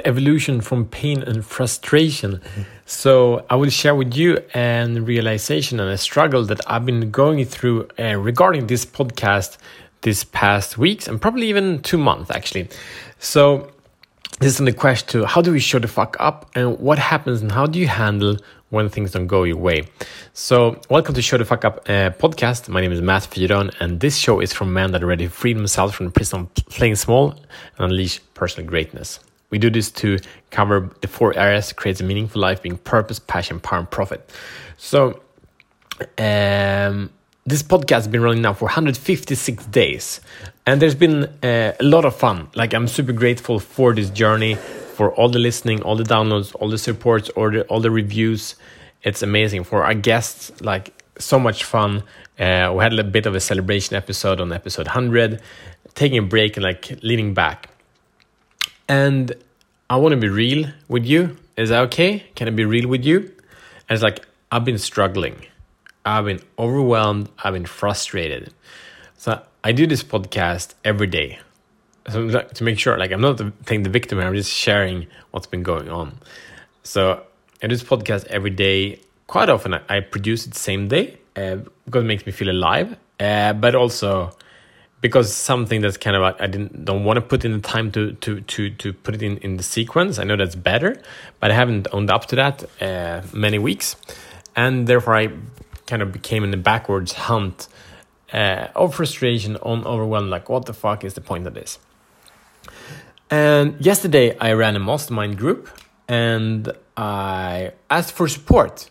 the evolution from pain and frustration. So I will share with you an realization and a struggle that I've been going through uh, regarding this podcast this past weeks and probably even two months actually. So this is the question to how do we show the fuck up and what happens and how do you handle when things don't go your way. So, welcome to Show the Fuck Up uh, podcast. My name is Matt Fyrörn, and this show is from men that already freed themselves from the prison playing small and unleash personal greatness. We do this to cover the four areas to create a meaningful life being purpose, passion, power, and profit. So, um, this podcast has been running now for 156 days, and there's been uh, a lot of fun. Like, I'm super grateful for this journey for all the listening, all the downloads, all the supports, all the all the reviews. It's amazing for our guests. Like so much fun. Uh, we had a bit of a celebration episode on episode 100, taking a break and like leaning back. And I want to be real with you. Is that okay? Can I be real with you? And it's like I've been struggling. I've been overwhelmed. I've been frustrated. So I do this podcast every day so to make sure like i'm not playing the victim i'm just sharing what's been going on so i do this podcast every day quite often i, produce it same day uh, because it makes me feel alive uh, but also because something that's kind of i didn't don't want to put in the time to to to to put it in in the sequence. I know that's better but i haven't owned up to that uh, many weeks. And therefore i kind of became in the backwards hunt uh, of frustration on overwhelmed like what the fuck is the point of this? And yesterday I ran a mastermind group and I asked for support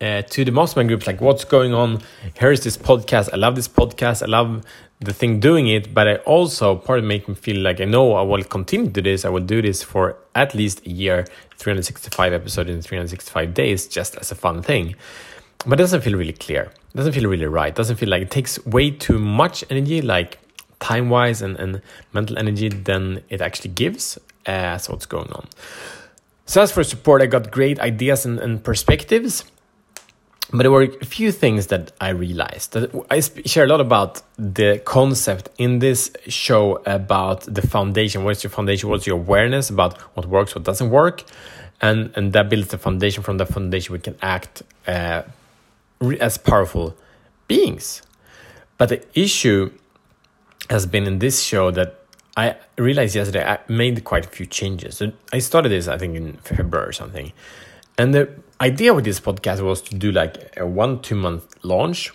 uh, to the mastermind groups like what's going on? Here's this podcast. I love this podcast. I love the thing doing it but i also part of make me feel like i know i will continue to do this. I will do this for at least a year 365 episodes in 365 days just as a fun thing. But it doesn't feel really clear. It doesn't feel really right. It doesn't feel like it takes way too much energy like time wise and, and mental energy than it actually gives as what's going on. So, as for support, I got great ideas and, and perspectives. But there were a few things that I realized. That I share a lot about the concept in this show about the foundation. What's your foundation? What's your awareness about what works, what doesn't work? And, and that builds the foundation. From the foundation, we can act uh, as powerful beings. But the issue has been in this show that I realized yesterday I made quite a few changes. I started this, I think, in February or something. And the idea with this podcast was to do like a one, two month launch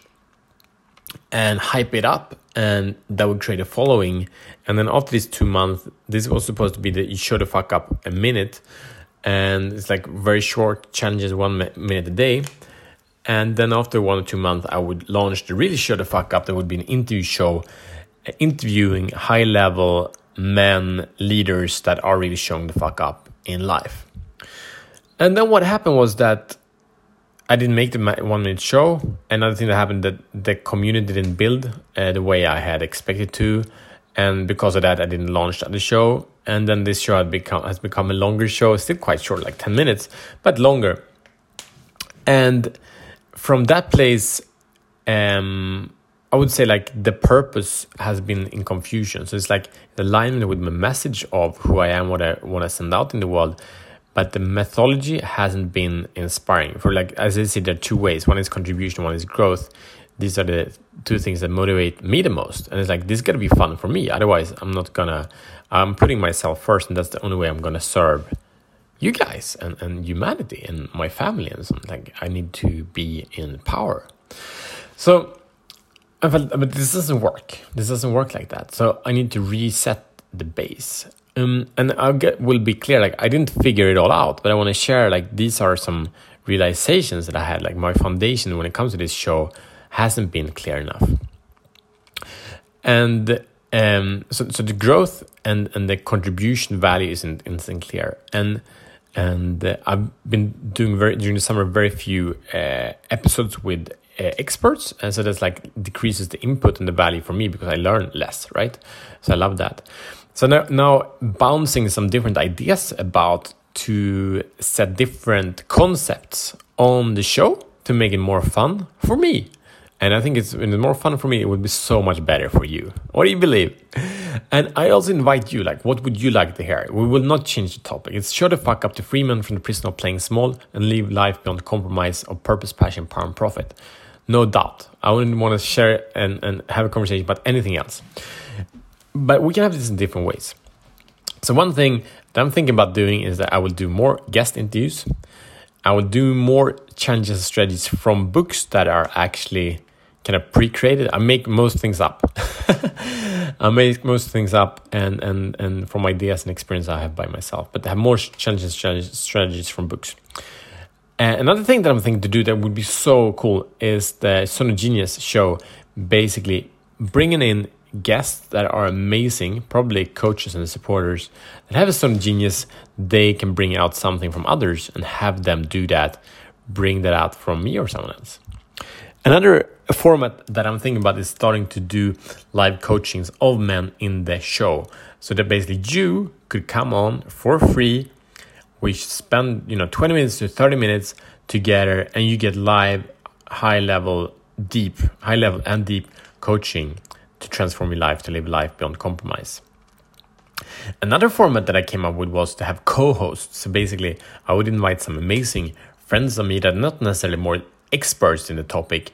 and hype it up, and that would create a following. And then after this two months, this was supposed to be the you show the fuck up a minute. And it's like very short challenges, one minute a day. And then after one or two months, I would launch the really show the fuck up. That would be an interview show interviewing high level men leaders that are really showing the fuck up in life. And then what happened was that I didn't make the one minute show. Another thing that happened that the community didn't build uh, the way I had expected to, and because of that, I didn't launch the show. And then this show had become has become a longer show, still quite short, like ten minutes, but longer. And from that place, um, I would say like the purpose has been in confusion. So it's like the alignment with my message of who I am, what I want to send out in the world, but the methodology hasn't been inspiring. For like as I see, there are two ways. One is contribution, one is growth. These are the two things that motivate me the most. And it's like this is gonna be fun for me. Otherwise, I'm not gonna. I'm putting myself first, and that's the only way I'm gonna serve you guys and, and humanity and my family and something. Like I need to be in power. So I felt, but this doesn't work. This doesn't work like that. So I need to reset the base. Um, and I'll get will be clear. Like I didn't figure it all out, but I want to share. Like these are some realizations that I had. Like my foundation when it comes to this show hasn't been clear enough. And um, so so the growth and and the contribution value isn't isn't clear. And and uh, I've been doing very during the summer very few uh, episodes with uh, experts and so that's like decreases the input and the value for me because i learn less right so i love that so now, now bouncing some different ideas about to set different concepts on the show to make it more fun for me And I think it's it's more fun for me, it would be so much better for you. What do you believe? And I also invite you, like, what would you like to hear? We will not change the topic. It's show the fuck up to Freeman from the prison of playing small and live life beyond compromise of purpose, passion, power, and profit. No doubt. I wouldn't want to share and, and have a conversation about anything else. But we can have this in different ways. So one thing that I'm thinking about doing is that I will do more guest interviews. I will do more challenges and strategies from books that are actually kind of pre-created. I make most things up. I make most things up and, and, and from ideas and experience I have by myself, but I have more challenges strategies from books. And another thing that I'm thinking to do that would be so cool is the Zone of Genius show, basically bringing in guests that are amazing, probably coaches and supporters that have certain genius, they can bring out something from others and have them do that, bring that out from me or someone else. Another format that I'm thinking about is starting to do live coachings of men in the show. So that basically you could come on for free. We spend, you know, 20 minutes to 30 minutes together and you get live, high level, deep, high level and deep coaching to transform your life, to live life beyond compromise. Another format that I came up with was to have co hosts. So basically, I would invite some amazing friends of me that are not necessarily more experts in the topic,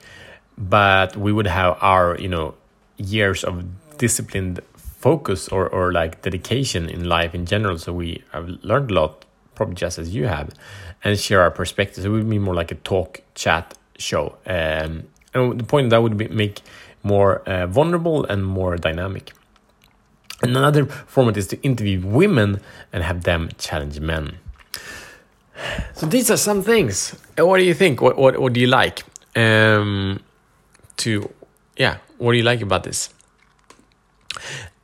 but we would have our, you know, years of disciplined focus or, or like dedication in life in general. So we have learned a lot, probably just as you have, and share our perspectives. It would be more like a talk chat show. Um, and the point that would be make more uh, vulnerable and more dynamic. And another format is to interview women and have them challenge men. So these are some things. What do you think? What what, what do you like? Um, to yeah, what do you like about this?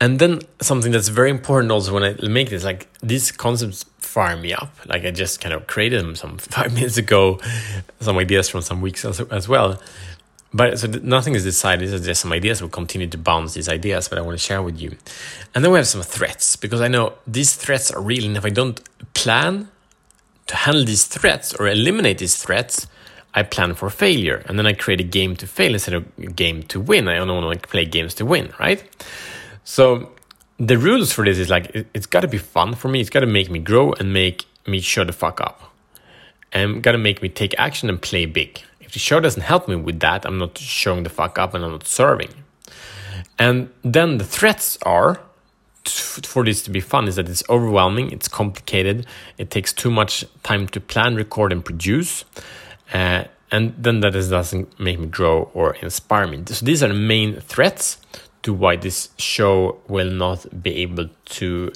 And then something that's very important also when I make this, like these concepts fire me up. Like I just kind of created them some five minutes ago, some ideas from some weeks as, as well. But so nothing is decided. There's just some ideas. We'll continue to bounce these ideas, but I want to share with you. And then we have some threats because I know these threats are real. And if I don't plan to handle these threats or eliminate these threats, I plan for failure. And then I create a game to fail instead of a game to win. I don't want to play games to win, right? So the rules for this is like it, has got to be fun for me. It's got to make me grow and make me shut the fuck up, and got to make me take action and play big the show doesn't help me with that, I'm not showing the fuck up and I'm not serving. And then the threats are for this to be fun is that it's overwhelming, it's complicated, it takes too much time to plan, record, and produce. Uh, and then that doesn't make me grow or inspire me. So these are the main threats to why this show will not be able to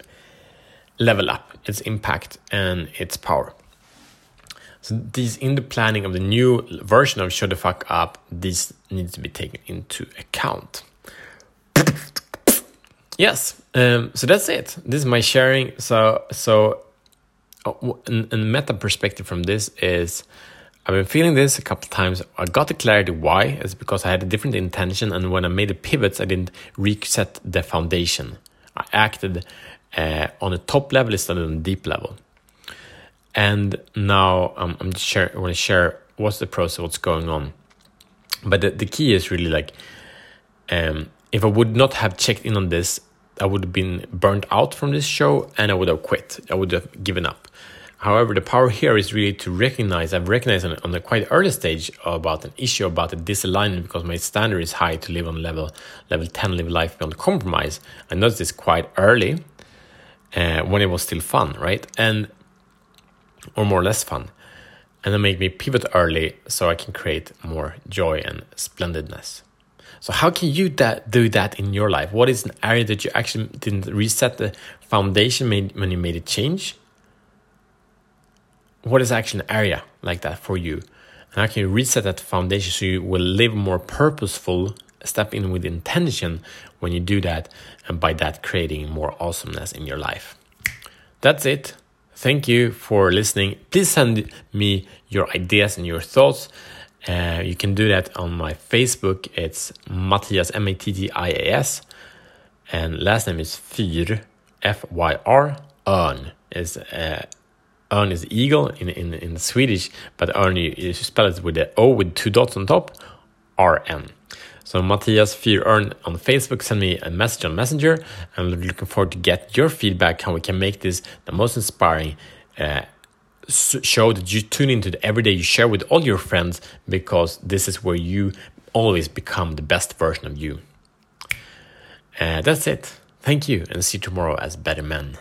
level up its impact and its power. So these in the planning of the new version of Show the Fuck Up, these needs to be taken into account. yes, um, so that's it. This is my sharing. So so, oh, meta perspective from this is. I've been feeling this a couple times. I got the clarity why. It's because I had a different intention, and when I made the pivots, I didn't reset the foundation. I acted uh, on a top level instead of a deep level. And now um, I'm just share, I want to share what's the process, what's going on. But the, the key is really like, um, if I would not have checked in on this, I would have been burnt out from this show and I would have quit. I would have given up. However, the power here is really to recognize, I've recognized on, on a quite early stage about an issue about a disalignment because my standard is high to live on level level 10, live life beyond compromise. I noticed this quite early uh, when it was still fun, right? And or more or less fun, and then make me pivot early so I can create more joy and splendidness. So, how can you that, do that in your life? What is an area that you actually didn't reset the foundation made, when you made a change? What is actually an area like that for you? And how can you reset that foundation so you will live more purposeful, step in with intention when you do that, and by that, creating more awesomeness in your life? That's it. Thank you for listening. Please send me your ideas and your thoughts. Uh, you can do that on my Facebook. It's Mattias, M A T T I A S. And last name is Fyr, F Y R. Örn is uh, is eagle in, in, in Swedish, but Örn you, you spell it with the O with two dots on top. RN. So Mattias Fyrörn on Facebook, send me a message on Messenger. I'm looking forward to get your feedback how we can make this the most inspiring uh, show that you tune into every day you share with all your friends because this is where you always become the best version of you. Uh, that's it. Thank you and see you tomorrow as better men.